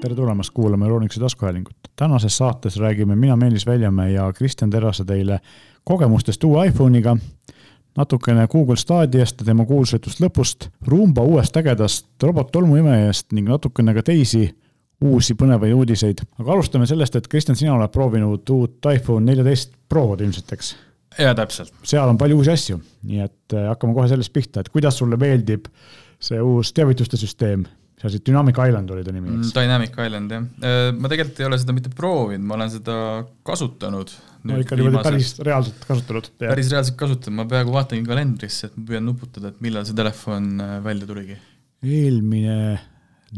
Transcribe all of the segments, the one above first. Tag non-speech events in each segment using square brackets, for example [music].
tere tulemast kuulama Euronixi taskuhäälingut. tänases saates räägime mina, Meelis Väljamäe ja Kristjan Terrase teile kogemustest uue iPhone'iga, natukene Google Stadiast ja tema kuulsatust lõpust, Roomba uuest ägedast robot-tolmuimejast ning natukene ka teisi uusi põnevaid uudiseid. aga alustame sellest, et Kristjan, sina oled proovinud uut iPhone neljateist Prod ilmselt, eks? jaa, täpselt. seal on palju uusi asju, nii et äh, hakkame kohe sellest pihta, et kuidas sulle meeldib see uus teavituste süsteem seal see Dynamic Island oli ta nimi, eks? Mm, Dynamic Island, jah. Äh, ma tegelikult ei ole seda mitte proovinud, ma olen seda kasutanud. no ikka niimoodi päris reaalselt kasutanud? päris reaalselt kasutanud, ma peaaegu vaatangi kalendrisse, et ma püüan nuputada, et millal see telefon äh, välja tuligi. eelmine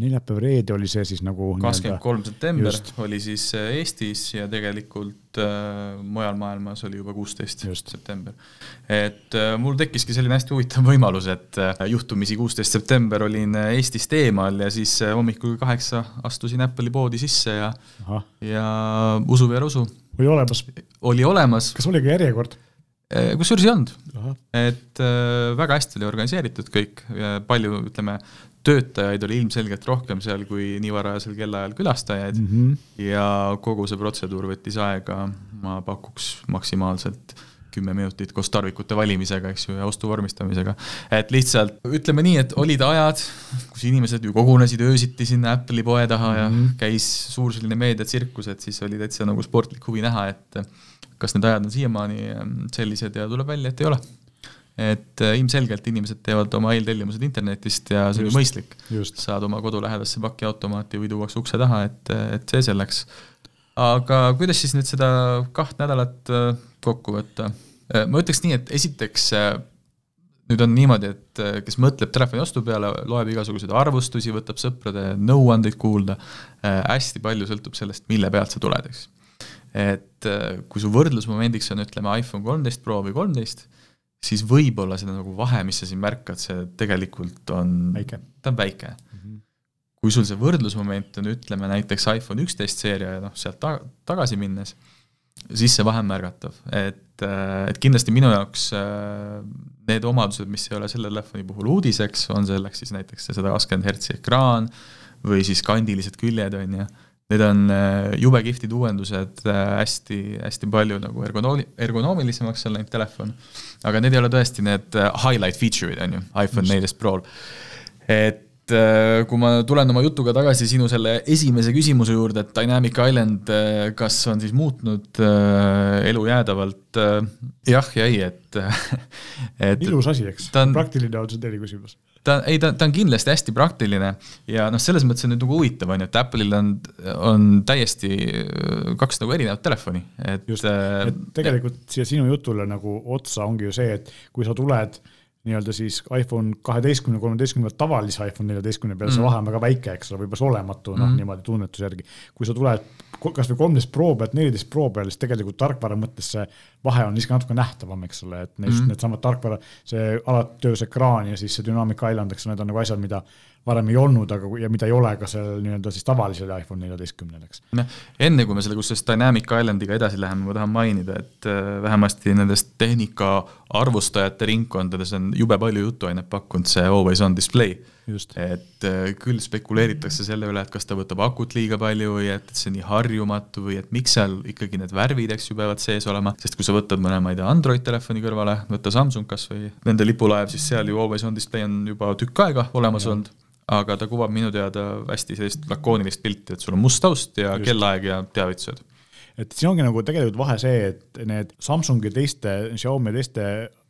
neljapäev, reede oli see siis nagu kakskümmend kolm september just. oli siis äh, Eestis ja tegelikult äh, mujal maailmas oli juba kuusteist september. et äh, mul tekkiski selline hästi huvitav võimalus, et äh, juhtumisi kuusteist september olin äh, Eestist eemal ja siis äh, hommikul kaheksa astusin Apple'i poodi sisse ja, ja usu või ära usu. oli olemas? oli olemas. kas oli ka järjekord? kusjuures ei olnud, et äh, väga hästi oli organiseeritud kõik, palju ütleme, töötajaid oli ilmselgelt rohkem seal kui nii varajasel kellaajal külastajaid mm -hmm. ja kogu see protseduur võttis aega, ma pakuks maksimaalselt kümme minutit koos tarvikute valimisega, eks ju, ja ostu vormistamisega. et lihtsalt ütleme nii, et olid ajad, kus inimesed ju kogunesid öösiti sinna Apple'i poe taha ja mm -hmm. käis suur selline meediatsirkus, et siis oli täitsa nagu sportlik huvi näha, et kas need ajad on siiamaani sellised ja tuleb välja, et ei ole et äh, ilmselgelt inimesed teevad oma eeltellimused internetist ja see on ju mõistlik. saad oma kodulähedasse pakiautomaati või tuuakse ukse taha, et, et see selleks. aga kuidas siis nüüd seda kaht nädalat äh, kokku võtta? Äh, ma ütleks nii, et esiteks nüüd on niimoodi, et kes mõtleb telefoni ostu peale, loeb igasuguseid arvustusi, võtab sõprade nõuandeid kuulda, hästi palju sõltub sellest, mille pealt sa tuled, eks. et kui su võrdlusmomendiks on, ütleme, iPhone kolmteist Pro või kolmteist, siis võib-olla seda nagu vahe, mis sa siin märkad, see tegelikult on, ta on väike mm. -hmm. kui sul see võrdlusmoment on, ütleme näiteks iPhone üksteist seeria ja noh, sealt ta-, tagasi minnes, siis see vahe on märgatav, et, äh, et kindlasti minu jaoks äh, need omadused, mis ei ole selle telefoni puhul uudiseks, on selleks siis näiteks see sada kakskümmend hertsi ekraan või siis kandilised küljed, on ju need on äh, jube kihvtid uuendused, äh, hästi, hästi palju nagu ergonooli-, ergonoomilisemaks on läinud telefon. aga need ei ole tõesti need äh, highlight feature'id, on ju, iPhone neliteist Pro'l. et kui ma tulen oma jutuga tagasi sinu selle esimese küsimuse juurde, et Dynamic Island, kas on siis muutnud elu jäädavalt, jah ja ei, et, [laughs] et ilus asi, eks, praktiline on see teine küsimus ta, ei, ta, ta on kindlasti hästi praktiline ja noh, selles mõttes on nüüd nagu huvitav, on ju, et Apple'il on, on täiesti äh, kaks nagu erinevat telefoni, et. just, äh, et tegelikult et, siia sinu jutule nagu otsa ongi ju see, et kui sa tuled nii-öelda siis iPhone kaheteistkümne, kolmeteistkümne tavalise iPhone neljateistkümne peale mm, see vahe on väga väike, eks ole, võib-olla see olematu, noh mm. niimoodi tunnetuse järgi. kui sa tuled kasvõi kolmteist Pro pealt neliteist Pro peale, siis tegelikult tarkvara mõttes see vahe on isegi natuke nähtavam, eks ole, et neist mm. needsamad tarkvara, see alatöös ekraan ja siis see Dynamic Island, eks need on nagu asjad, mida varem ei olnud, aga ja mida ei ole ka sellel nii-öelda siis tavalisel iPhone neljateistkümnel, eks. noh, enne kui me selle kusjuures Dynamic Islandiga edasi läheme, ma tahan mainida, et äh, vähemasti nendest tehnika arvustajate ringkondades on jube palju jutuainet pakkunud see always on display. Et äh, küll spekuleeritakse selle üle, et kas ta võtab akut liiga palju või et, see nii harjumatu või et miks seal ikkagi need värvid, eks ju, peavad sees olema, sest kui sa võtad mõne, ma ei tea, Android telefoni kõrvale, võta Samsung kas või nende lipulaev, siis seal ju always on display on juba tükk aega olemas olnud aga ta kuvab minu teada hästi sellist lakoonilist pilti, et sul on must taust ja Just. kellaaeg ja teavitused et siin ongi nagu tegelikult vahe see, et need Samsungi teiste, Xiaomi teiste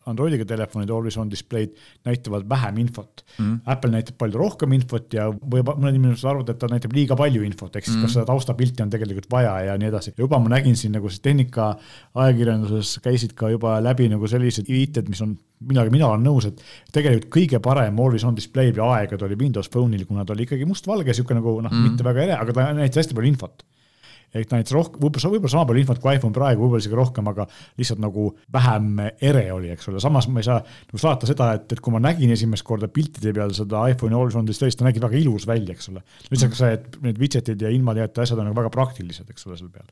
Androidiga telefonid Always On display'd näitavad vähem infot mm. -hmm. Apple näitab palju rohkem infot ja võib mõned inimesed arvavad, et ta näitab liiga palju infot, ehk siis mm -hmm. kas seda taustapilti on tegelikult vaja ja nii edasi. juba ma nägin siin nagu siis tehnika ajakirjanduses käisid ka juba läbi nagu sellised viited, mis on millega mina olen nõus, et tegelikult kõige parem Always On display aegade oli Windows Phone'il, kuna ta oli ikkagi mustvalge, sihuke nagu noh mm, -hmm. mitte väga ere, aga ta näitas hästi palju infot ehk ta näitas rohkem, võib-olla, võib-olla sama palju infot kui iPhone praegu, võib-olla isegi rohkem, aga lihtsalt nagu vähem ere oli, eks ole, samas ma ei saa nagu saata seda, et, et kui ma nägin esimest korda piltide peal seda iPhone'i Always On Display'st, ta nägi väga ilus välja, eks ole. lisaks see, et need widget'id ja ilmateate asjad on nagu väga praktilised, eks ole, seal peal.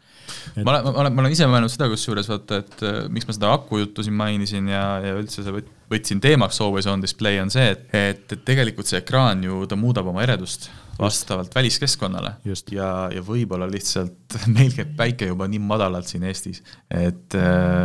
Et.... ma olen, ma olen, ma olen ise mõelnud seda kusjuures vaata, et äh, miks ma seda aku juttu siin mainisin ja, ja üldse see võtsin teemaks Always On Display on see, et, et, et tegelikult see ekraan ju, ta muudab oma eredust vastavalt väliskeskkonnale Just. ja, ja võib-olla lihtsalt [laughs] meil käib päike juba nii madalalt siin Eestis, et ta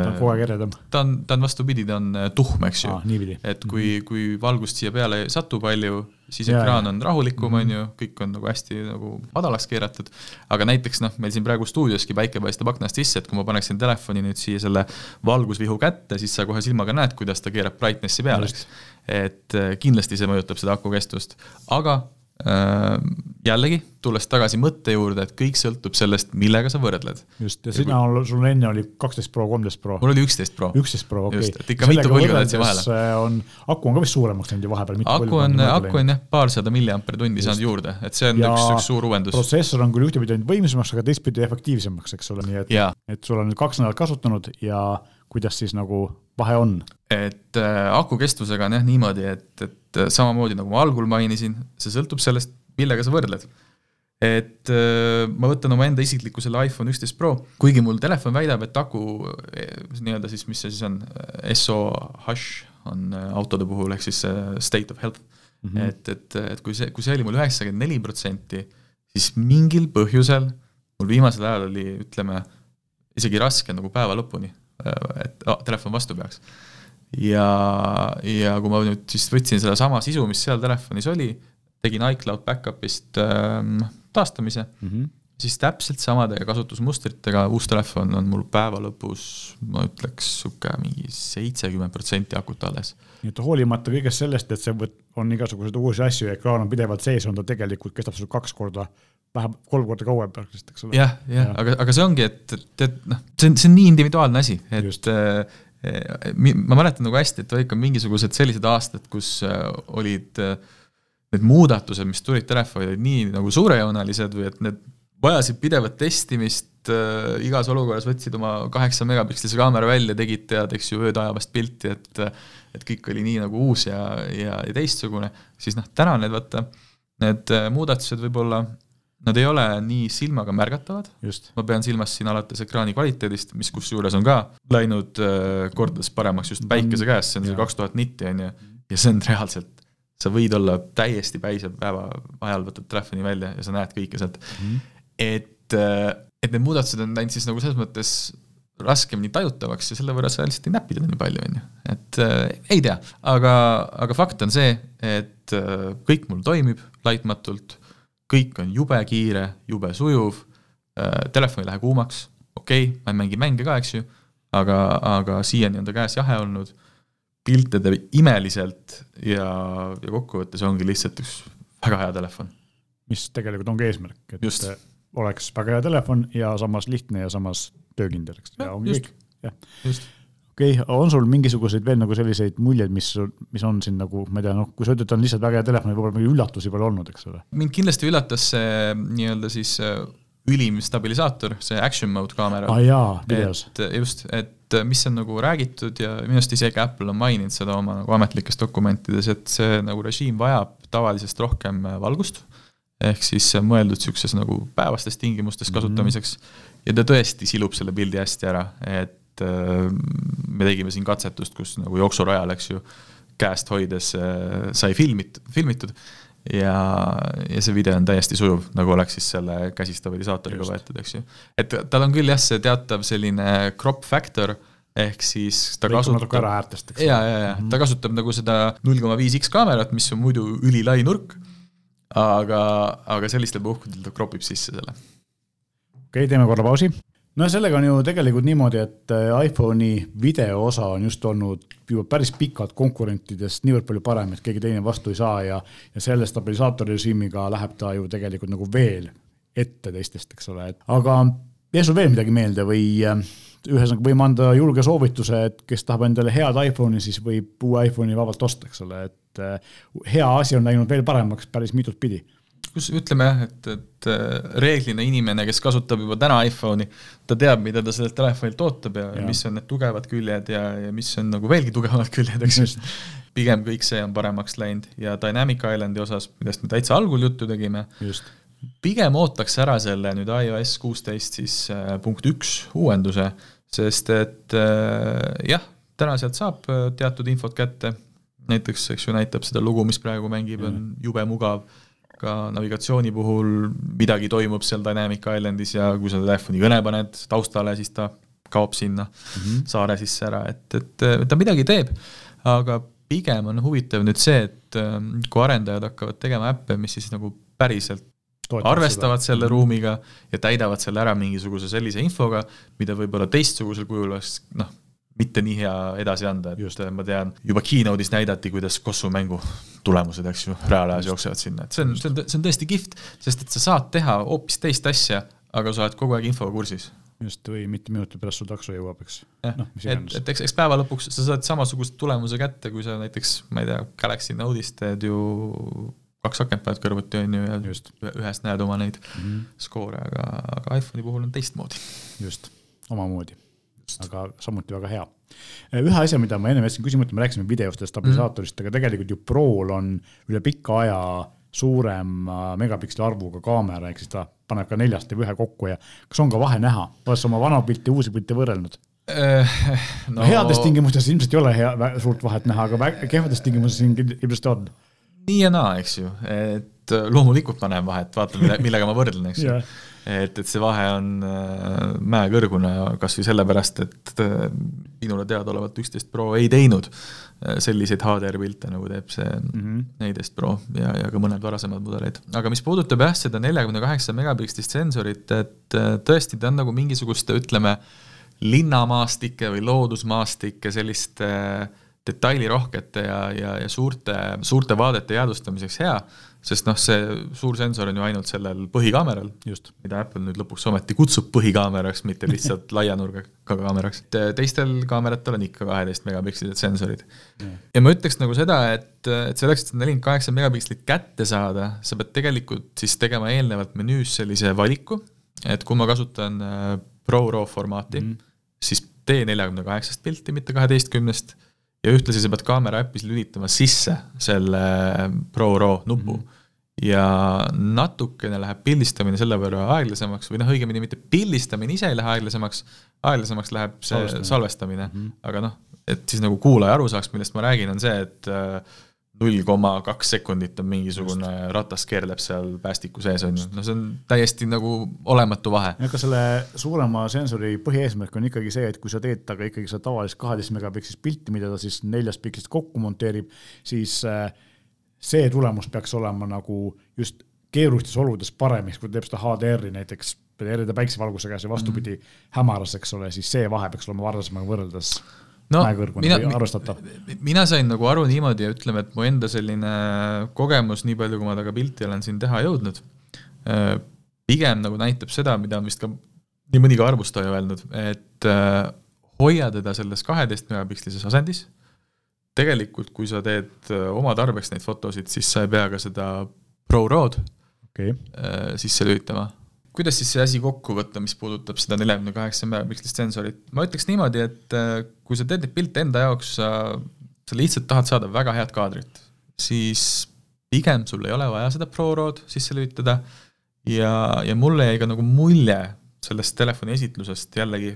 on kogu aeg eredam. ta on, ta on vastupidi, ta on äh, tuhm, eks ju. et kui, Mhm. kui valgust siia peale ei satu palju, siis ja, ekraan on rahulikum, on ju, kõik on nagu hästi nagu madalaks keeratud, aga näiteks noh, meil siin praegu stuudioski päike paistab aknast sisse, et kui ma paneksin telefoni nüüd siia selle valgusvihu kätte, siis sa kohe silmaga näed, kuidas ta keerab brightness'i peale, eks. et äh, kindlasti see mõjutab seda aku kestust, aga äh, jällegi, tulles tagasi mõtte juurde, et kõik sõltub sellest, millega sa võrdled. just, ja sina, sul enne oli kaksteist Pro, kolmteist Pro. mul oli üksteist Pro. üksteist Pro, okei okay.. et ikka mitu põlve oled siia vahele. on, aku on ka vist suuremaks läinud ju vahepeal. aku on, aku on jah, paarsada milliampere tundi saanud juurde, et see on ja üks, üks suur uuendus. protsessor on küll ühtepidi ainult võimsamaks, aga teistpidi efektiivsemaks, eks ole, nii et, et sul on nüüd kaks nädalat kasutanud ja kuidas siis nagu vahe on? et äh, aku kestvusega on jah niimoodi, et, et samamoodi nagu ma algul mainisin, see sõltub sellest, millega sa võrdled et äh, ma võtan omaenda isikliku selle iPhone üksteist Pro, kuigi mul telefon väidab, et aku nii-öelda siis, mis see siis on, SO hash on äh, autode puhul, ehk siis state of health mm. -hmm. et, et, et kui see, kui see oli mul üheksakümmend neli protsenti, siis mingil põhjusel mul viimasel ajal oli, ütleme, isegi raske nagu päeva lõpuni, et oh, telefon vastu peaks. Ja, ja kui ma nüüd siis võtsin sedasama sisu, mis seal telefonis oli, tegin iCloud back-up'ist ähm, taastamise mm, -hmm. siis täpselt samade kasutusmustritega uus telefon on mul päeva lõpus, ma ütleks, niisugune mingi seitsekümmend protsenti akut alles. nii et hoolimata kõigest sellest, et see on igasuguseid uusi asju ja ekraan on pidevalt sees, on ta tegelikult, kestab sul kaks korda vähemalt kolm korda kauem praktiliselt, eks ole. jah, jah ja., aga, aga see ongi, et, et noh, see on, see on nii individuaalne asi, et ma mäletan nagu hästi, et olid ka mingisugused sellised aastad, kus äh, olid äh, need muudatused, mis tulid telefoni, olid nii nagu suurejoonelised või et need vajasid pidevat testimist igas olukorras võtsid oma kaheksa megapikslise kaamera välja, tegid tead, eks ju, öötajavast pilti, et et kõik oli nii nagu uus ja, ja, ja teistsugune, siis noh, täna need vaata, need muudatused võib-olla Nad ei ole nii silmaga märgatavad, ma pean silmas siin alates ekraani kvaliteedist, mis kusjuures on ka läinud äh, kordades paremaks just päikese käes, see on see kaks tuhat nitti, on ju, ja see on reaalselt, sa võid olla täiesti päise päeva ajal, võtad telefoni välja ja sa näed kõike sealt. Mm. -hmm. et, äh, et need muudatused on läinud siis nagu selles mõttes raskemini tajutavaks ja selle võrra sa lihtsalt ei näpi teda nii palju, on ju, et äh, ei tea, aga, aga fakt on see, et äh, kõik mul toimib laitmatult kõik on jube kiire, jube sujuv, telefon ei lähe kuumaks, okei okay,, ma ei mängi mänge ka, eks ju, aga, aga siiani on ta käes jahe olnud, pilte teeb imeliselt ja, ja kokkuvõttes ongi lihtsalt üks väga hea telefon. mis tegelikult ongi eesmärk, et just. oleks väga hea telefon ja samas lihtne ja samas töökindel, eks, ja ongi just. kõik, jah. Okei okay,, on sul mingisuguseid veel nagu selliseid muljeid, mis, mis on siin nagu, ma ei tea, noh, kui sa ütled, on lihtsalt väga hea telefon, võib-olla mingeid üllatusi pole olnud, eks ole? mind kindlasti üllatas see nii-öelda siis ülim stabilisaator, see action mode kaamera ah,. jaa, videos. et just, et mis on nagu räägitud ja minu arust isegi Apple on maininud seda oma nagu ametlikes dokumentides, et see nagu režiim vajab tavalisest rohkem valgust, ehk siis see on mõeldud niisuguses nagu päevastes tingimustes kasutamiseks mm -hmm. ja ta tõesti silub selle pildi hästi ära, et et äh, me tegime siin katsetust, kus nagu jooksurajal, eks ju, käest hoides äh, sai filmit-, filmitud ja, ja see video on täiesti sujuv, nagu oleks siis selle käsistabilisaatoriga võetud, eks ju. et tal on küll jah, see teatav selline crop factor, ehk siis ta Lõiku kasutab ära äärtest, eks. ja, ja, ja mm -hmm. ta kasutab nagu seda null koma viis X kaamerat, mis on muidu ülilai nurk, aga, aga sellistel puhkudel ta cropib sisse selle. okei okay,, teeme korra pausi no sellega on ju tegelikult niimoodi, et äh, iPhone'i video osa on just olnud juba päris pikalt konkurentidest niivõrd palju parem, et keegi teine vastu ei saa ja, ja selle stabilisaatori režiimiga läheb ta ju tegelikult nagu veel ette teistest, eks ole, et aga jäi sul veel midagi meelde või äh, ühesõnaga võime anda julge soovituse, et kes tahab endale head iPhone'i, siis võib uue iPhone'i vabalt osta, eks ole, et äh, hea asi on läinud veel paremaks päris mitut pidi kus ütleme jah, et, et äh, reeglina inimene, kes kasutab juba täna iPhone'i, ta teab, mida ta sellelt telefonilt ootab ja, ja mis on need tugevad küljed ja, ja mis on nagu veelgi tugevamad küljed, eks ju. pigem kõik see on paremaks läinud. Ja Dynamic Islandi osas, millest me täitsa algul juttu tegime, pigem ootaks ära selle nüüd iOS kuusteist siis äh, punkt üks uuenduse, sest et äh, jah, täna sealt saab teatud infot kätte, näiteks eks ju näitab seda lugu, mis praegu mängib, on jube mugav ka navigatsiooni puhul midagi toimub seal Dynamic Islandis ja kui sa telefoni kõne paned taustale, siis ta kaob sinna mm -hmm. saare sisse ära, et, et, ta midagi teeb, aga pigem on huvitav nüüd see, et ähm, kui arendajad hakkavad tegema äppe, mis siis nagu päriselt Toetavad arvestavad seda. selle ruumiga ja täidavad selle ära mingisuguse sellise infoga, mida võib-olla teistsugusel kujul oleks noh, mitte nii hea edasi anda, et Just. ma tean, juba keynote'is näidati, kuidas Kossu mängu tulemused, eks ju, reaalajas jooksevad sinna, et see on, see on, see on tõesti kihvt, sest et sa saad teha hoopis teist asja, aga sa oled kogu aeg infoga kursis. just, või mitu minutit pärast sul takso jõuab, eks. jah no,, et, et eks, eks päeva lõpuks sa saad samasuguse tulemuse kätte, kui sa näiteks, ma ei tea, Galaxy Note'is teed ju kaks akent paned kõrvuti, on ju, ja just. ühest näed oma neid mm -hmm. skoore, aga, aga iPhone'i puhul on teistmoodi. just, omamoodi aga samuti väga hea. ühe asja, mida ma enne jätsin küsimata, me rääkisime videost ja stabilisaatorist mm., aga tegelikult ju Prol on üle pika aja suurem megapiksli arvuga kaamera, ehk siis ta paneb ka neljast teeb ühe kokku ja kas on ka vahe näha, oled sa oma vana pilti ja uusi pilte võrrelnud? Äh, no... no heades tingimustes ilmselt ei ole hea, suurt vahet näha, aga kehvades tingimustes ilmselt on. nii ja naa, eks ju, et loomulikult ma näen vahet, vaata mille, millega ma võrdlen, eks ju yeah et, et see vahe on äh, mäekõrgune kas või sellepärast, et äh, minule teadaolevalt üksteist Pro ei teinud äh, selliseid HDR-pilte, nagu teeb see mm -hmm. neliteist Pro ja, ja ka mõned varasemad mudelid. aga mis puudutab jah, seda neljakümne kaheksa megapikslist sensorit, et tõesti, ta on nagu mingisuguste, ütleme, linnamaastike või loodusmaastike selliste detailirohkete ja, ja, ja suurte, suurte vaadete jäädvustamiseks hea sest noh, see suur sensor on ju ainult sellel põhikaameral, mida Apple nüüd lõpuks ometi kutsub põhikaameraks, mitte lihtsalt [laughs] laia nurgaga kaameraks. teistel kaameratel on ikka kaheteist megapikslised sensorid. Ja ma ütleks nagu seda, et, et selleks, et seda nelikümmend kaheksa megapikslit kätte saada, sa pead tegelikult siis tegema eelnevalt menüüs sellise valiku, et kui ma kasutan äh, ProRAW formaati mm., siis tee neljakümne kaheksast pilti, mitte kaheteistkümnest ja ühtlasi sa pead kaamera äpis lülitama sisse selle ProRAW nupu mm. -hmm ja natukene läheb pildistamine selle võrra aeglasemaks või noh, õigemini mitte pildistamine ise ei lähe aeglasemaks, aeglasemaks läheb see salvestamine, salvestamine. Mm, -hmm. aga noh, et siis nagu kuulaja aru saaks, millest ma räägin, on see, et äh, null koma kaks sekundit on mingisugune Just. ratas keerleb seal päästiku sees, on ju, no see on täiesti nagu olematu vahe. aga selle suurema sensori põhieesmärk on ikkagi see, et kui sa teed temaga ikkagi seda tavalist kaheteist megapikslist pilti, mida ta siis neljast pikslist kokku monteerib, siis äh, see tulemus peaks olema nagu just keerulistes oludes parem, kui teeb seda HDR-i näiteks, erida päiksevalguse käes ja vastupidi mm -hmm. hämaras, eks ole, siis see vahe peaks olema varasemaga võrreldes no, mina, mina sain nagu aru niimoodi ja ütleme, et mu enda selline kogemus, nii palju, kui ma temaga pilti olen siin teha jõudnud, äh, pigem nagu näitab seda, mida on vist ka nii mõnigi arvustaja öelnud, et äh, hoia teda selles kaheteist megapikslises asendis, tegelikult kui sa teed äh, oma tarbeks neid fotosid, siis sa ei pea ka seda ProRAW-d okay. sisse lülitama kuidas siis see asi kokku võtta, mis puudutab seda neljakümne kaheksa megapikslit sensorit, ma ütleks niimoodi, et äh, kui sa teed neid pilte enda jaoks, sa, sa lihtsalt tahad saada väga head kaadrit, siis pigem sul ei ole vaja seda ProRAW-d sisse lülitada ja, ja mulle jäi ka nagu mulje sellest telefoni esitlusest jällegi,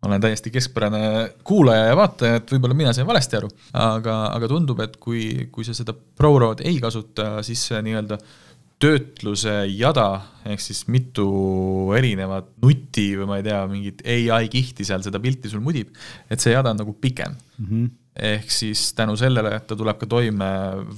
ma olen täiesti keskpärane kuulaja ja vaataja, et võib-olla mina sain valesti aru, aga, aga tundub, et kui, kui sa seda ProRAW-d ei kasuta, siis see nii-öelda töötluse jada, ehk siis mitu erinevat nuti või ma ei tea, mingit ai kihti seal seda pilti sul mudib, et see jada on nagu pikem mm. -hmm. ehk siis tänu sellele, et ta tuleb ka toime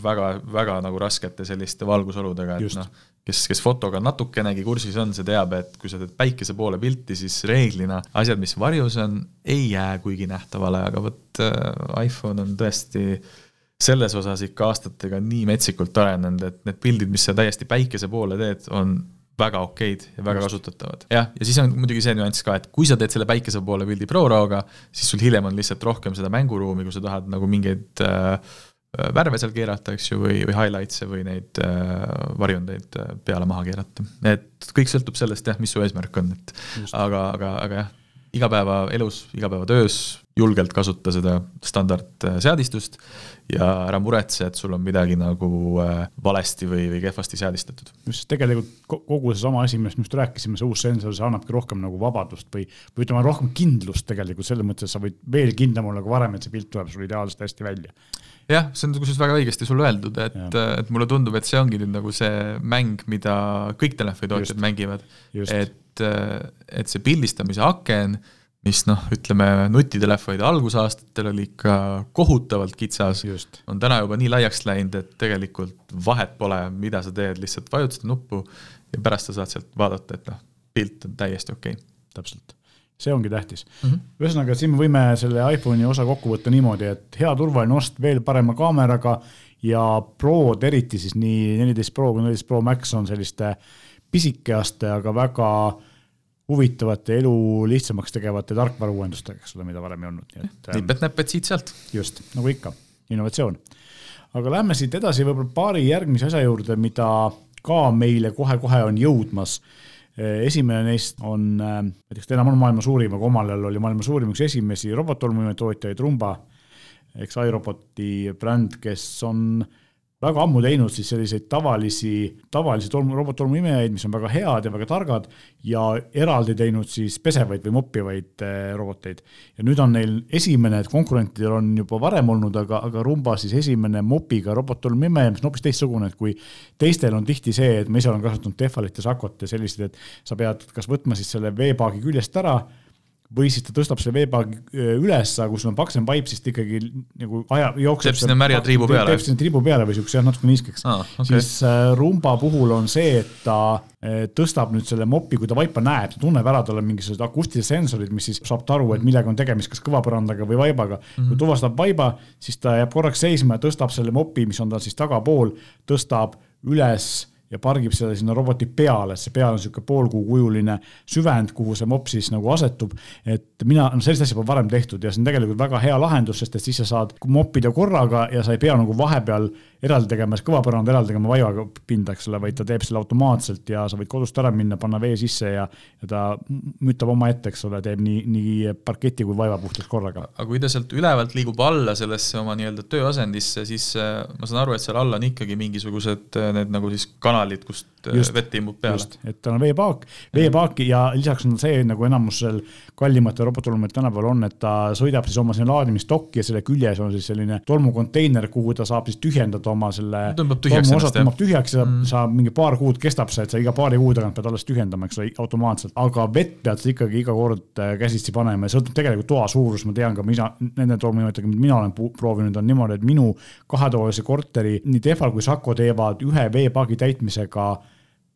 väga, väga nagu raskete selliste valgusoludega, et noh, kes, kes fotoga natukenegi kursis on, see teab, et kui sa teed päikese poole pilti, siis reeglina asjad, mis varjus on, ei jää kuigi nähtavale, aga vot äh, iPhone on tõesti äh, selles osas ikka aastatega nii metsikult arenenud, et need pildid, mis sa täiesti päikese poole teed, on väga okeid ja väga kasutatavad. jah, ja siis on muidugi see nüanss ka, et kui sa teed selle päikese poole pildi ProRAW-ga, siis sul hiljem on lihtsalt rohkem seda mänguruumi, kui sa tahad nagu mingeid äh, värve seal keerata, eks ju, või, või highlights'e või neid äh, varjundeid äh, peale maha keerata. et kõik sõltub sellest jah, mis su eesmärk on, et Just. aga, aga, aga jah, igapäevaelus, igapäevatöös julgelt kasuta seda standardseadistust ja ära muretse, et sul on midagi nagu äh, valesti või, või kehvasti seadistatud. just, tegelikult kogu seesama asi, millest me just rääkisime, see uus sensor, see annabki rohkem nagu vabadust või, või ütleme, rohkem kindlust tegelikult selles mõttes, et sa võid veel kindlam olla kui varem, et see pilt tuleb sul ideaalselt hästi välja. jah, see on kusjuures väga õigesti sul öeldud, et, et mulle tundub, et see ongi nüüd nagu see mäng, mida kõik telefonitootjad mängivad. et, et see pildistamise aken, mis noh, ütleme nutitelefonide algusaastatel oli ikka kohutavalt kitsas, on täna juba nii laiaks läinud, et tegelikult vahet pole, mida sa teed, lihtsalt vajutad nuppu ja pärast sa saad sealt vaadata, et noh, pilt on täiesti okei. Okay.. täpselt. See ongi tähtis. Mm -hmm.. ühesõnaga, siin me võime selle iPhone'i osa kokku võtta niimoodi, et hea turvaline ost veel parema kaameraga ja Prod eriti siis nii neliteist Pro kui neliteist Pro Max on selliste pisikeaste, aga väga huvitavate elu lihtsamaks tegevate tarkvarauuendustega, eks ole, mida varem ei olnud, nii et. nipet-näpet siit-sealt. just, nagu ikka, innovatsioon. aga lähme siit edasi võib-olla paari järgmise asja juurde, mida ka meile kohe-kohe on jõudmas Eh, esimene neist on, eh, näiteks ta enam on maailma suurim, aga omal ajal oli maailma suurim, üks esimesi robottolmuimetootjaid, Rumba, eks iRoboti bränd, kes on äh, väga ammu teinud siis selliseid tavalisi, tavalisi tolmu, robottolmuimejaid, mis on väga head ja väga targad ja eraldi teinud siis pesevaid või moppivaid eh, roboteid. ja nüüd on neil esimene, et konkurentidel on juba varem olnud, aga, aga Rumba siis esimene mopiga robottolmuimeja, mis on hoopis teistsugune, et kui teistel on tihti see, et ma ise olen kasutanud Tefalit ja Sakot ja selliseid, et sa pead kas võtma siis selle veepaagi küljest ära või siis ta tõstab selle veepaagi üles, aga kui sul on paksem paip, siis ta ikkagi nagu aja, jookseb. teeb sinna märja triibu peale. teeb sinna triibu peale või siukse jah, natuke niiskeks ah,. Okay. siis äh, rumba puhul on see, et ta äh, tõstab nüüd selle mopi, kui ta vaipa näeb, ta tunneb ära, tal on mingisugused akustilised sensorid, mis siis saab ta aru, et millega on tegemist, kas kõvapõrandaga või vaibaga mm. -hmm. kui tuvastab vaiba, siis ta jääb korraks seisma ja tõstab selle mopi, mis on tal siis tagapool, tõstab üles ja pargib selle sinna roboti peale, see peal on niisugune poolkuukujuline süvend, kuhu see mopp siis nagu asetub. et mina, no sellist asja pole varem tehtud ja see on tegelikult väga hea lahendus, sest et siis sa saad moppida korraga ja sa ei pea nagu vahepeal eraldi tegema, siis kõvapõrand eraldi tegema vaivaga pinda, eks ole, vaid ta teeb selle automaatselt ja sa võid kodust ära minna, panna vee sisse ja, ja ta mütab omaette, eks ole, teeb nii, nii parketi kui vaiva puhtaks korraga. aga kui ta sealt ülevalt liigub alla sellesse oma nii-öelda tööasendisse, siis äh, ma saan aru, et seal all on ikkagi mingisugused äh, need nagu siis kanalid, kust äh, just, vett imbub peale. et tal on veepaak, veepaaki ja lisaks on see nagu enamusel kallimate robotolmuid tänapäeval on, et ta sõidab siis oma sinna laadimistokki ja selle küljes on siis selline tolmukonteiner, kuhu ta saab siis tühjendada oma selle tõmbab tühjaks ennast, tõmbab tühjaks ja mm. sa mingi paar kuud kestab see, et sa iga paari kuu tagant pead alles tühjendama, eks ole, automaatselt, aga vett pead sa ikkagi iga kord äh, käsitsi panema ja sõltub tegelikult toa suurus, ma tean ka mina, nende tolmuimetega, mida mina olen proovinud, on niimoodi, et minu kahetoalise korteri nii Tehval kui Saco teevad ühe veepaagi täitmisega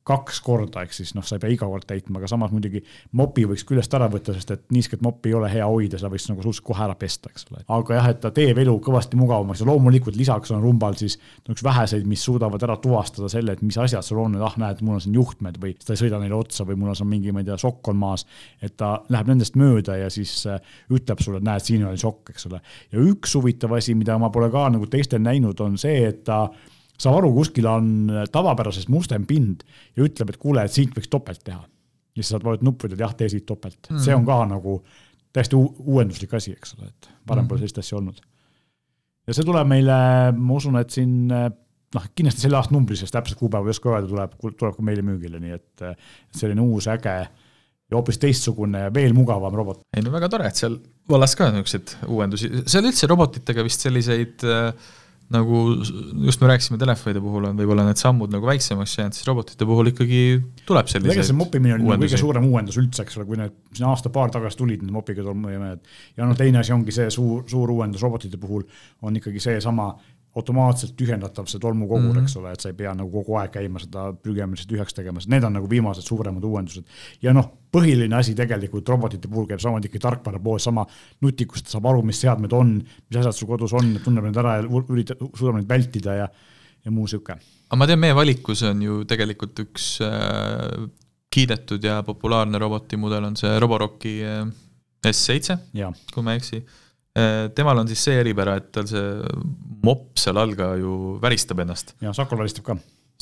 kaks korda, ehk siis noh, sa ei pea iga kord täitma, aga samas muidugi mopi võiks küljest ära võtta, sest et niisket moppi ei ole hea hoida, seda võiks nagu suhteliselt kohe ära pesta, eks ole. aga jah, et ta teeb elu kõvasti mugavamaks ja loomulikult lisaks on rumbal siis üks väheseid, mis suudavad ära tuvastada selle, et mis asjad sul on, et ah, näed, mul on siin juhtmed või ta ei sõida neile otsa või mul on seal mingi, ma ei tea, sokk on maas. et ta läheb nendest mööda ja siis äh, ütleb sulle, et näed, siin oli sokk, eks ole. ja üks huvitav asi, mida ma pole ka nagu teistel näinud, on see, et ta saab aru, kuskil on tavapärasest mustem pind ja ütleb, et kuule, et siit võiks topelt teha. ja siis saad vajutada nuppu, ütled jah, tee siit topelt mm., see on ka nagu täiesti uuenduslik asi, eks ole, et varem mm. pole sellist asja olnud. ja see tuleb meile, ma usun, et siin noh, kindlasti selle aasta numbris, sest täpselt kuupäeva ei oska öelda, tuleb, tuleb ka meile müügile, nii et selline uus äge ja hoopis teistsugune ja veel mugavam robot. ei no väga tore, et seal vallas ka niisuguseid uuendusi, seal üldse robotitega vist selliseid äh, nagu just me rääkisime telefonide puhul on võib-olla need sammud nagu väiksemaks jäänud, siis robotite puhul ikkagi tuleb selliseid tegelikult see moppimine oli nagu kõige suurem uuendus üldse, eks ole, kui need siin aasta-paar tagasi tulid, need mopiga tolmuimehed. ja noh, teine asi ongi see suur, suur uuendus robotite puhul on ikkagi seesama automaatselt tühjendatav see tolmukogur mm, -hmm. eks ole, et sa ei pea nagu kogu aeg käima seda prügiamist tühjaks tegemas, need on nagu viimased suuremad uuendused. ja noh, põhiline asi tegelikult robotite puhul käib samamoodi ikka tarkvara pool, sama nutikus, ta saab aru, mis seadmed on, mis asjad sul kodus on, tunneb need ära ja üritab, suudab neid vältida ja, ja muu sihuke. aga ma tean, meie valikus on ju tegelikult üks äh, kiidetud ja populaarne robotimudel on see Roboroki äh, S7, kui ma ei eksi Äh, temal on siis see eripära, et tal see mopp seal all ka ju väristab ennast. ja Saku väristab ka.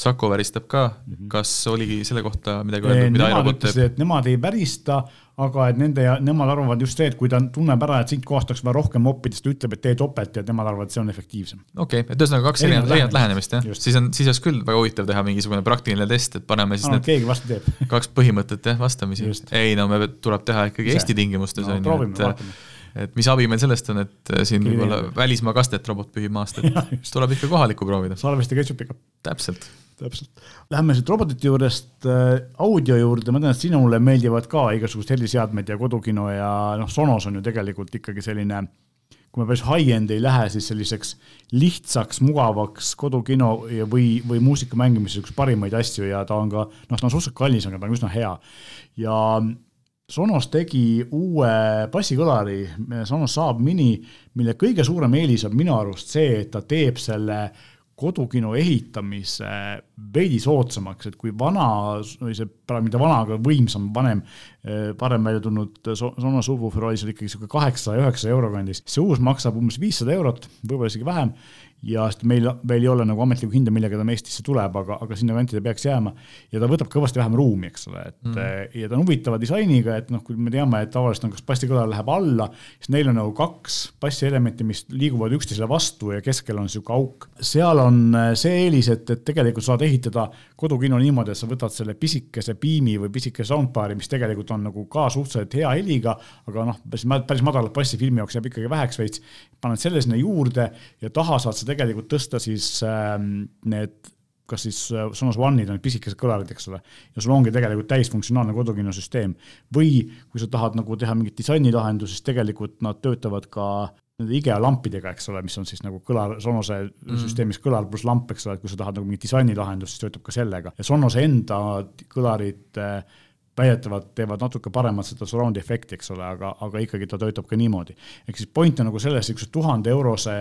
Saku väristab ka mm, -hmm. kas oligi selle kohta midagi öeldud, mida Nemad ütlesid, et nemad ei värista, aga et nende ja nemad arvavad just see, et kui ta tunneb ära, et siit kohast oleks vaja rohkem moppida, siis ta ütleb, et tee topelt ja nemad arvavad, et see on efektiivsem. okei okay,, et ühesõnaga kaks erinevat, erinevat lähenemist jah, siis on, siis oleks küll väga huvitav teha mingisugune praktiline test, et paneme siis no, need keegi vastu teeb [laughs] kaks põhimõtet jah, vastamisi. ei no me, tuleb teha ikkagi Eesti tingimustes on ju, et et mis abi meil sellest on, et äh, siin võib-olla välismaa kastet robot pühib maast, et [laughs] tuleb ikka kohalikku proovida. salvesti ketšupiga. täpselt. Täpselt. Lähme siit robotite juurest äh, audio juurde, ma tean, et sinule meeldivad ka igasugused heliseadmed ja kodukino ja noh, Sonos on ju tegelikult ikkagi selline kui me päris high-end ei lähe, siis selliseks lihtsaks, mugavaks kodukino või, või muusika mängimiseks üks parimaid asju ja ta on ka, noh, ta on suhteliselt kallis, aga ta on üsna hea. ja Sonos tegi uue bassikõlari, Sonos Saab mini, mille kõige suurem eelis on minu arust see, et ta teeb selle kodukino ehitamise veidi soodsamaks, et kui vana või see, mitte vana, aga võimsam, vanem, varem välja tulnud Sonos Subwoofer oli seal ikkagi sihuke kaheksasaja, üheksasaja euro kandis, see uus maksab umbes viissada eurot, võib-olla isegi vähem ja sest meil veel ei ole nagu ametlikku hinda, millega ta Eestisse tuleb, aga, aga sinna kanti ta peaks jääma. ja ta võtab kõvasti vähem ruumi, eks ole, et mm. ja ta on huvitava disainiga, et noh, kui me teame, et tavaliselt on kas bassikõlar läheb alla, siis neil on nagu kaks bassielementi, mis liiguvad üksteisele vastu ja keskel on sihuke auk. seal on äh, see eelis, et, et tegelikult saad ehitada kodukino niimoodi, et sa võtad selle pisikese piimi või pisikese soundbar'i, mis tegelikult on nagu ka suhteliselt hea heliga, aga noh, päris madalat bassi filmi jaoks jääb ikkagi väheks veits. paned selle sinna juurde ja taha saad sa tegelikult tõsta siis äh, need kas siis äh, Sonos One'id on pisikesed kõlarid, eks ole, ja sul ongi tegelikult täisfunktsionaalne kodukinosüsteem. või kui sa tahad nagu teha mingit disainilahendust, siis tegelikult nad töötavad ka nende IKEA lampidega, eks ole, mis on siis nagu kõlar, Sonose mm süsteemis kõlar pluss lamp, eks ole, et kui sa tahad nagu mingit disainilahendust, siis töötab ka sellega ja Sonose enda kõlarid äh, väidetavalt teevad natuke paremat seda surround efekti, eks ole, aga, aga ikkagi ta töötab ka niimoodi. ehk siis point on nagu selles, niisuguse tuhande eurose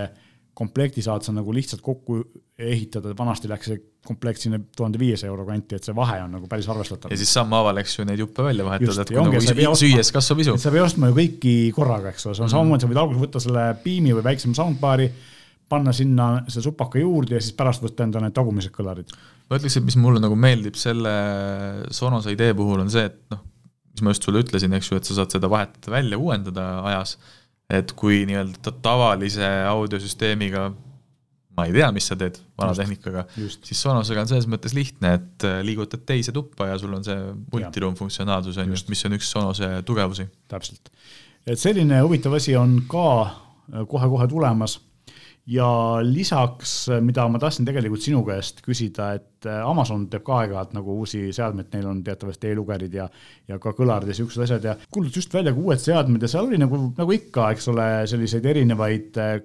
komplekti saad sa nagu lihtsalt kokku ehitada, vanasti läks see komplekt sinna tuhande viiesaja euro kanti, et see vahe on nagu päris arvestatav. ja siis sammhaaval, eks ju, neid juppe välja vahetada, et kui ongi, nagu süües kasvab isu. sa ei pea ostma ju kõiki korraga, eks ole, see on mm. samamoodi, sa võid alguses võtta selle piimi või väiksema soundbar'i, panna sinna selle supaka juurde ja siis pärast võtta enda need tagumised kõlarid. ma ütleks, et mis mulle nagu meeldib selle Sonose idee puhul on see, et noh, mis ma just sulle ütlesin, eks ju, et sa saad seda vahetada välja, uuendada ajas et kui nii-öelda tavalise audiosüsteemiga ma ei tea, mis sa teed vana tehnikaga, siis Sonosega on selles mõttes lihtne, et äh, liigutad teise tuppa ja sul on see multiroom funktsionaalsus on just, mis on üks Sonose tugevusi. täpselt, et selline huvitav asi on ka äh, kohe-kohe tulemas ja lisaks, mida ma tahtsin tegelikult sinu käest küsida, et äh, Amazon teeb ka aeg-ajalt nagu uusi seadmeid, neil on teatavasti e-lugerid ja, ja ka kõlarid ja siuksed asjad ja kuulutas just välja ka uued seadmed ja seal oli nagu, nagu ikka, eks ole, selliseid erinevaid äh,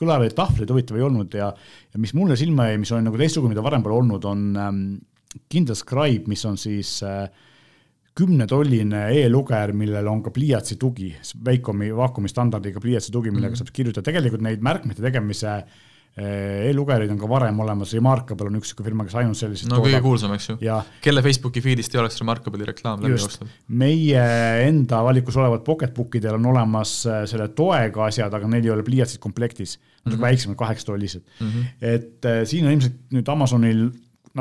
kõlareid, tahvleid huvitav ei olnud ja, ja mis mulle silma jäi, mis on nagu teistsugune, mida varem pole olnud, on ähm, Kindle Scribe, mis on siis äh, kümnetolline e-luger, millel on ka pliiatsi tugi, Wacomi vaakumi standardiga pliiatsi tugi, millega mm -hmm. saab kirjutada, tegelikult neid märkmete tegemise eh, e-lugerid on ka varem olemas, Remarkable on üks niisugune firma, kes ainult selliseid no kõige kuulsam, eks ju. kelle Facebooki feed'ist ei oleks Remarkable'i reklaam läbi jooksnud? meie enda valikus olevad Pocketbookidel on olemas eh, selle toega asjad, aga neil ei ole pliiatsid komplektis. Nad on mm -hmm. väiksemad, kaheksatollised mm. -hmm. et äh, siin on ilmselt nüüd Amazonil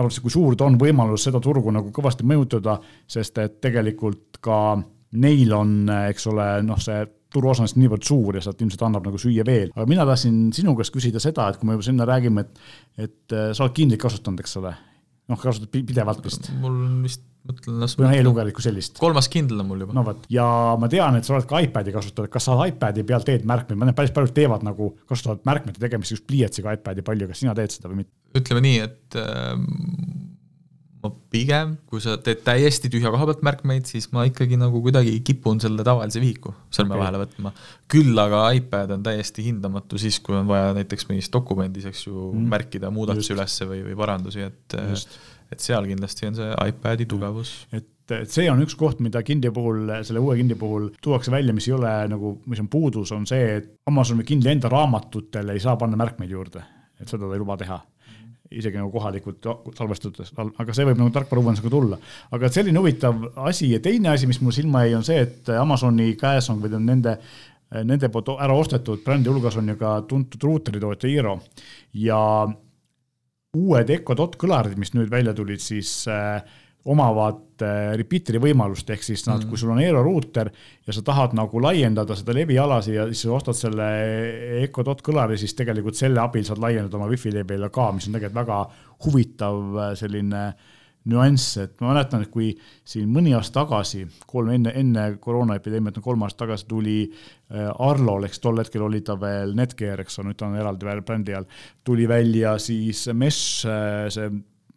arvates, kui suur ta on võimalus seda turgu nagu kõvasti mõjutada, sest et tegelikult ka neil on, eks ole, noh, see turuosa on niivõrd suur ja sealt ilmselt annab nagu süüa veel. aga mina tahtsin sinu käest küsida seda, et kui me juba sinna räägime, et, et äh, sa oled Kindlit kasutanud, eks ole? Noh, kasutad pidevalt vist? mul vist, mõtlen las või noh, e-lugerit kui sellist. kolmas Kindle on mul juba. no vot, ja ma tean, et sa oled ka iPad'i kasutanud, kas sa iPad'i peal teed märkmeid, ma tean, päris paljud teevad nagu, kasutavad märkmete tegemist just pliiatsiga iPad'i palju, kas sina teed seda või mitte? ütleme nii, et äh, ma pigem, kui sa teed täiesti tühja koha pealt märkmeid, siis ma ikkagi nagu kuidagi kipun selle tavalise vihiku sõrme okay. vahele võtma. küll aga iPad on täiesti hindamatu siis, kui on vaja näiteks mingis dokumendis, eks ju mm., märkida muudatusi ülesse või, või parandusi, et Just. et seal kindlasti on see iPadi tugevus. et et see on üks koht, mida Kindli puhul, selle uue Kindli puhul tuuakse välja, mis ei ole nagu, mis on puudus, on see, et Amazon või Kindli enda raamatutele ei saa panna märkmeid juurde, et seda ta ei luba teha isegi nagu kohalikult salvestatud, aga see võib nagu tarkvarauuendusega tulla. aga selline huvitav asi ja teine asi, mis mul silma jäi, on see, et Amazoni käes on või nende, nende poolt ära ostetud brändi hulgas on ju ka tuntud ruuteritootja Eero ja uued Echo Dot kõlarid, mis nüüd välja tulid, siis äh, omavad repeater'i võimalust, ehk siis nad mm., kui sul on Eero ruuter ja sa tahad nagu laiendada seda leviala ja siis ostad selle Echo Dot kõlari, siis tegelikult selle abil saad laiendada oma wifi leviala ka, mis on tegelikult väga huvitav äh, selline nüanss, et ma mäletan, et kui siin mõni aasta tagasi, kolm enne, enne koroonaepideemiat, kolm aastat tagasi tuli äh, Arlol, eks tol hetkel oli ta veel Netgear, eks ole, nüüd ta on eraldi veel brändi all, tuli välja siis Mesh, äh, see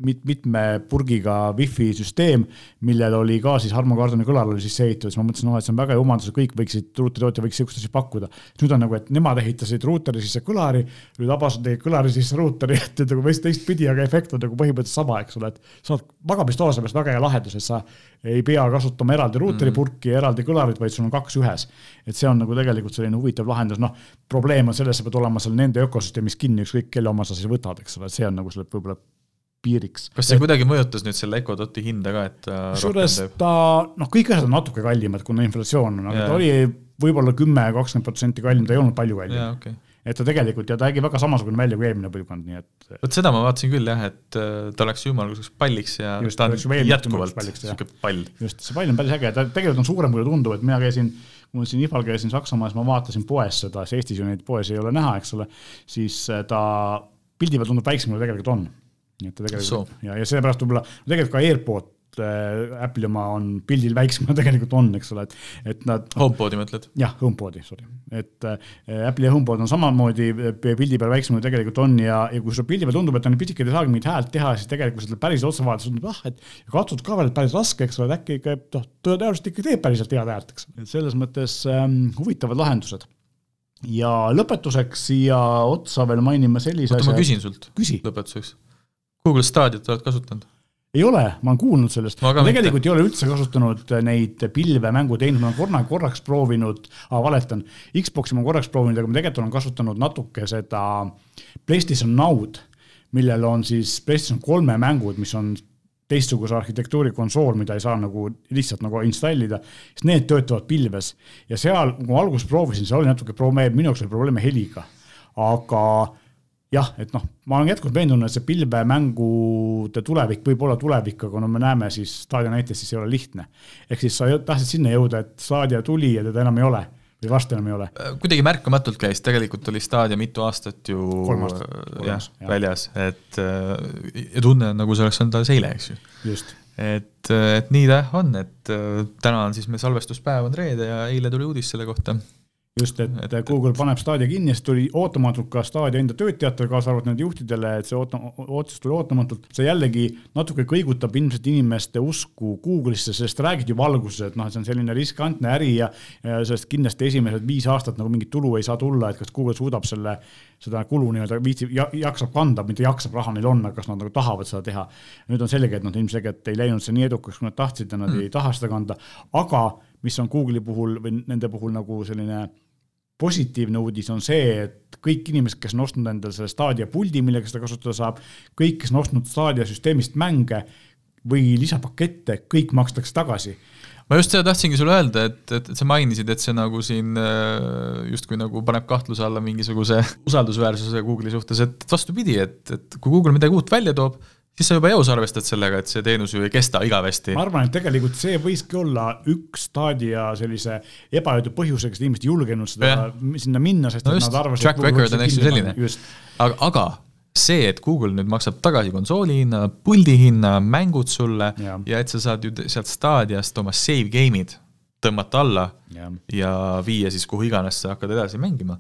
mit-, mitme purgiga wifi süsteem, millel oli ka siis Harmo Kardoni kõlar oli sisse ehitatud, siis ma mõtlesin, noh, et see on väga hea omandus, kõik võiksid, ruuteritootja võiks sihukest asja pakkuda. nüüd on nagu, et nemad ehitasid ruuteri sisse kõlari, nüüd Abbas tegi kõlari sisse ruuteri, et, nagu veits teistpidi, aga efekt on nagu põhimõtteliselt sama, eks ole, et saad magamistoas on väga hea lahendus, et sa ei pea kasutama eraldi ruuteripurki ja eraldi kõlarit, vaid sul on kaks ühes. et see on nagu tegelikult selline huvitav lahendus, noh, probleem on selles, sa pead olema seal nende ökosüsteemis kinni, ükskõik kelle oma sa siis võtad, eks ole, see on nagu selle võib-olla piiriks. kas see et, kuidagi mõjutas nüüd selle Eco Doti hinda ka, et kusjuures ta, noh, kõik asjad on natuke kallimad, kuna inflatsioon on, aga ja. ta oli võib-olla kümme, kakskümmend protsenti kallim, ta ei olnud palju kallim. Okay. et ta tegelikult ja ta nägi väga samasugune välja kui eelmine põlvkond, nii et. vot seda ma vaatasin küll jah, et äh, ta läks ümmarguseks palliks ja just, ta on jätkuvalt sihuke pall. just, see pall on päris äge, ta tegelikult on suurem, kui tundub, et mina käisin kui ma siin IFA-l käisin Saksamaal, siis ma vaatasin poes seda, sest Eestis ju neid poes ei ole näha, eks ole, siis äh, ta pildi peal tundub väiksem, kui ta tegelikult on nii et ta tegelikult so. ja, ja seepärast võib-olla, tegelikult ka AirPod äh, Apple'i oma on pildil väiksem, [laughs] tegelikult on, eks ole, et, et nad. HomePodi mõtled? jah, HomePodi, sorry, et äh, Apple'i HomePod on samamoodi pildi peal väiksem, kui tegelikult on ja, ja kui sul pildi peal tundub, et on pisikene, ei saagi mingit häält teha, siis tegelikult, kui seda päris otsa vaadates tundub, ah, et katsud ka veel, päris raske, eks ole, et äkki ikka, noh, tõenäoliselt ikka teeb päriselt head häält, eks. et selles mõttes ähm, huvitavad lahendused ja lõpetuseks siia otsa veel mainime sellise oota, ma küsin sult küsi. lõpetuseks Google Stadiat oled kasutanud? ei ole, ma olen kuulnud sellest, ma tegelikult mitte. ei ole üldse kasutanud neid pilve mänguteenuseid, ma olen korra, korraks proovinud ah,, valetan, Xbox'i ma korraks proovinud, aga ma tegelikult olen kasutanud natuke seda PlayStation Now'd, millel on siis PlayStation kolme mängud, mis on teistsuguse arhitektuuri konsool, mida ei saa nagu lihtsalt nagu installida, siis need töötavad pilves. Ja seal, kui ma alguses proovisin, seal oli natuke probleem, minu jaoks oli probleeme heliga, aga jah, et noh, ma olen jätkuvalt veendunud, et see pilvemängude tulevik võib olla tulevik, aga no me näeme siis Stadia näites, siis ei ole lihtne. ehk siis sa tahtsid sinna jõuda, et Stadia tuli ja teda enam ei ole või varsti enam ei ole? Äh, kuidagi märkamatult käis, tegelikult oli Stadia mitu aastat ju aastat, äh, jah, väljas, et äh, ja tunne on nagu see oleks olnud alles eile, eks ju. et, et nii ta on, et täna on siis meil salvestuspäev on reede ja eile tuli uudis selle kohta just, et, Google paneb Stadia kinni, siis tuli ootamatult ka Stadia enda töötajatele, kaasa arvatud nende juhtidele, et see oota-, otsus tuli ootamatult. see jällegi natuke kõigutab ilmselt inimeste usku Google'isse, sest räägid juba alguses, et noh, et see on selline riskantne äri ja, ja sellest kindlasti esimesed viis aastat nagu mingit tulu ei saa tulla, et kas Google suudab selle, seda kulu nii-öelda viitsib ja,, jaksab kanda, mitte jaksab, raha neil on, aga kas nad nagu tahavad seda teha. nüüd on selge, et noh, ilmselgelt ei läinud see nii edukaks, kui nad tahtsid ja nad mm. ei taha seda kanda, aga mis on Google'i puhul või nende puhul nagu selline positiivne uudis on see, et kõik inimesed, kes on ostnud endale selle Stadia puldi, millega seda kasutada saab, kõik, kes on ostnud Stadia süsteemist mänge või lisapakette, kõik makstakse tagasi. Ma just seda tahtsingi sulle öelda, et, et, et sa mainisid, et see nagu siin äh, justkui nagu paneb kahtluse alla mingisuguse usaldusväärsuse Google'i suhtes, et vastupidi, et, et kui Google midagi uut välja toob, siis sa juba eos arvestad sellega, et see teenus ju ei kesta igavesti. ma arvan, et tegelikult see võiski olla üks Stadia sellise ebaedu põhjusega, et inimesed ei julgenud seda ja. sinna minna, sest no just, nad arvasid. Track record on eks ju selline. aga, aga see, et Google nüüd maksab tagasi konsooli hinna, puldi hinna, mängud sulle ja, ja et sa saad ju sealt Stadiast oma save game'id tõmmata alla ja, ja viia siis kuhu iganes sa hakkad edasi mängima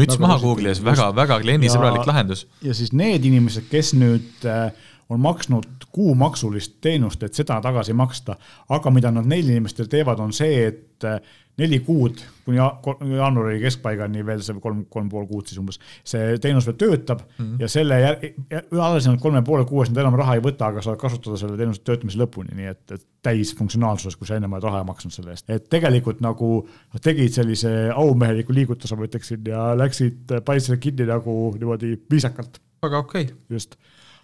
müts maha Google'i ees, väga, väga kliendisõbralik lahendus. ja siis need inimesed, kes nüüd äh, on maksnud kuumaksulist teenust, et seda tagasi maksta, aga mida nad neil inimestel teevad, on see, et äh, neli kuud kuni jaanuari keskpaigani veel see kolm, kolm pool kuud siis umbes, see teenus veel töötab mm -hmm. ja selle nad kolme poole kuues nad enam raha ei võta, aga saavad kasutada selle teenuse töötamise lõpuni, nii et, et täisfunktsionaalsuses, kui sa ennem oled raha maksnud selle eest. et tegelikult nagu tegid sellise aumeheliku liigutuse, ma ütleksin, ja läksid paisele kinni nagu niimoodi viisakalt. väga okei okay.. just,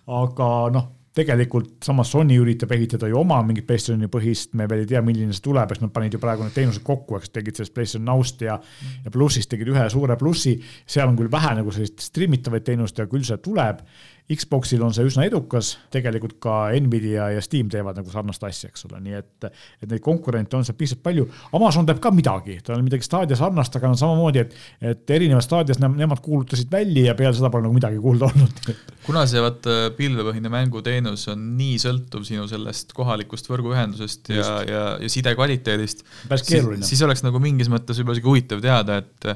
aga noh tegelikult samas Sony üritab ehitada ju oma mingit PlayStationi põhist, me veel ei tea, milline see tuleb, eks nad panid ju praegu need teenused kokku, eks tegid sellest PlayStation Now'st ja mm. ja plussist tegid ühe suure plussi, seal on küll vähe nagu sellist stream itavaid teenust ja küll see tuleb Xboxil on see üsna edukas, tegelikult ka Nvidia ja Steam teevad nagu sarnast asja, eks ole, nii et, et neid konkurente on seal piisavalt palju. Amazon teeb ka midagi, tal on midagi Stadia sarnast, aga no samamoodi, et, et erinevas staadias ne, nemad kuulutasid välja ja peale seda pole nagu midagi kuulda olnud. [laughs] kuna see vaata pilvepõhine mänguteenus on nii sõltuv sinu sellest kohalikust võrguühendusest ja, ja, ja side kvaliteedist, siis, siis oleks nagu mingis mõttes võib-olla isegi huvitav teada, et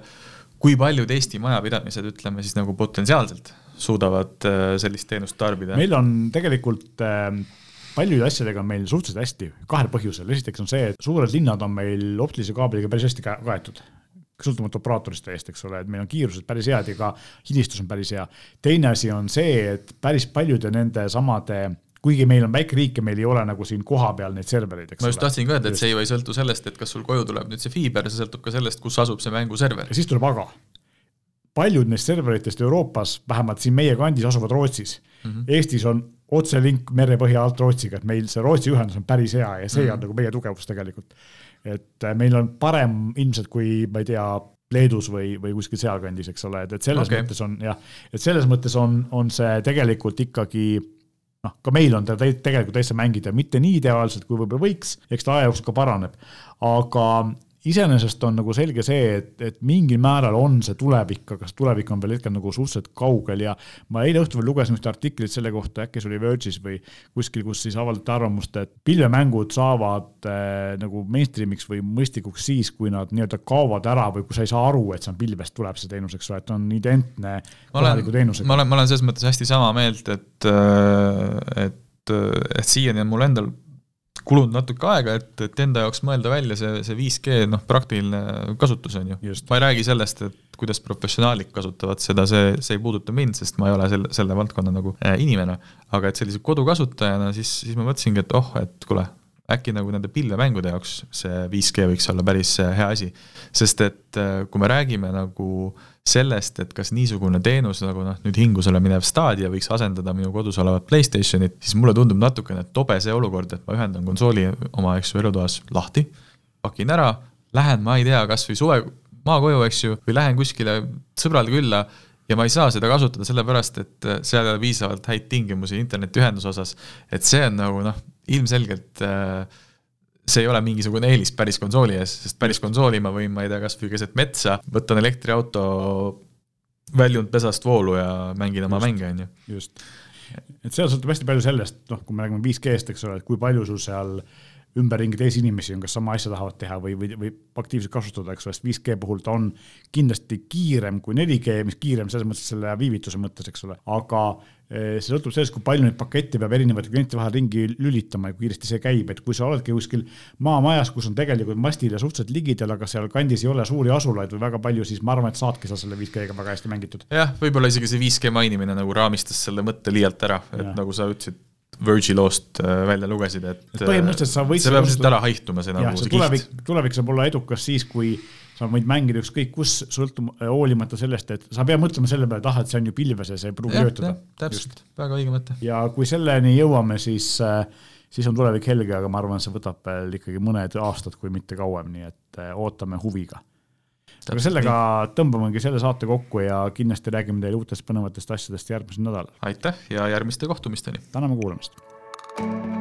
kui paljud Eesti majapidamised, ütleme siis nagu potentsiaalselt suudavad äh, sellist teenust tarbida? meil on tegelikult äh, paljude asjadega on meil suhteliselt hästi, kahel põhjusel, esiteks on see, et suured linnad on meil optilise kaabliga päris hästi kaetud sõltumata operaatorist täiesti, eks ole, et meil on kiirused päris head ja ka hilistus on päris hea. teine asi on see, et päris paljude nende samade kuigi meil on väike riik ja meil ei ole nagu siin kohapeal neid servereid, eks ma just ole. tahtsingi öelda, et see ju ei sõltu sellest, et kas sul koju tuleb nüüd see fiiber, see sõltub ka sellest, kus asub see mänguserver. ja siis tuleb aga. Paljud neist serveritest Euroopas, vähemalt siin meie kandis, asuvad Rootsis mm. -hmm. Eestis on otselink merepõhja alt Rootsiga, et meil see Rootsi ühendus on päris hea ja see mm -hmm. on nagu meie tugevus tegelikult. et äh, meil on parem ilmselt kui, ma ei tea, Leedus või, või kuskil sealkandis, eks ole, et, et selles okay. mõttes on jah, et selles mõttes on, on see tegelikult ikkagi noh, ka meil on ta tegelikult täitsa mängida, mitte nii ideaalselt, kui võib-olla võiks, eks ta aja jooksul ka paraneb, aga iseenesest on nagu selge see, et, et mingil määral on see tulevik, aga see tulevik on veel hetkel nagu suhteliselt kaugel ja ma eile õhtul veel lugesin ühte artiklit selle kohta, äkki see oli Verge'is või kuskil, kus siis avaldati arvamust, et pilvemängud saavad äh, nagu mainstream'iks või mõistlikuks siis, kui nad nii-öelda kaovad ära või kui sa ei saa aru, et see on pilvest tuleb see teenus, eks ole, et on identne kohaliku teenusega. ma olen, ma olen selles mõttes hästi sama meelt, et, äh, et, et siiani on mul endal kulunud natuke aega, et, et enda jaoks mõelda välja see, see 5G noh, praktiline kasutus on ju. ma ei räägi sellest, et kuidas professionaalid kasutavad seda, see, see ei puuduta mind, sest ma ei ole selle, selle valdkonna nagu äh, inimene. aga et sellise kodukasutajana siis, siis ma mõtlesingi, et oh, et kuule, äkki nagu nende pilvemängude jaoks see 5G võiks olla päris äh, hea asi. sest et äh, kui me räägime nagu äh, sellest, et kas niisugune teenus nagu noh, nüüd hingusele minev Stadia võiks asendada minu kodus olevat Playstationit, siis mulle tundub natukene tobe see olukord, et ma ühendan konsooli oma, eks ju, elutoas lahti, pakin ära, lähen, ma ei tea, kas või suve maakoju, eks ju, või lähen kuskile sõbrale külla ja ma ei saa seda kasutada sellepärast, et seal ei ole piisavalt häid tingimusi internetiühenduse osas, et see on nagu noh, ilmselgelt äh, see ei ole mingisugune eelis päris konsooli ees, sest päris konsooli ma võin, ma ei tea, kasvõi keset metsa, võtan elektriauto väljunud pesast voolu ja mängin oma mänge, on ju. just, et seal sõltub hästi palju sellest, noh, kui me räägime 5G-st, eks ole, et kui palju sul seal ümberringi teisi inimesi on, kes sama asja tahavad teha või, või, või aktiivselt kasutada, eks ole, sest 5G puhul ta on kindlasti kiirem kui 4G, mis kiirem selles mõttes selle viivituse mõttes, eks ole, aga eh, see sõltub sellest, kui palju neid pakette peab erinevate klientide vahel ringi lülitama ja kui kiiresti see käib, et kui sa oledki kuskil maamajas, kus on tegelikult mastile suhteliselt ligidal, aga seal kandis ei ole suuri asulaid või väga palju, siis ma arvan, et saadki sa selle 5G-ga väga hästi mängitud. jah, võib-olla isegi see 5G mainimine nagu raamistas selle mõtte liialt ära, et ja. nagu sa ütlesid Virgil loost äh, välja lugesid, et põhimõtteliselt sa võid see peab lihtsalt ära haihtuma, see nagu see tulevik, tulevik saab olla edukas siis, kui sa võid mängida ükskõik kus, sõltum-, hoolimata sellest, et sa pead mõtlema selle peale, et ah, et see on ju pilves ja see ei pruugi töötada. täpselt, väga õige mõte. ja kui selleni jõuame, siis, äh, siis on tulevik helge, aga ma arvan, see võtab veel ikkagi mõned aastad, kui mitte kauem, nii et äh, ootame huviga aga sellega tõmbamegi selle saate kokku ja kindlasti räägime teile uutest põnevatest asjadest järgmisel nädalal. aitäh ja järgmiste kohtumisteni! täname kuulamast!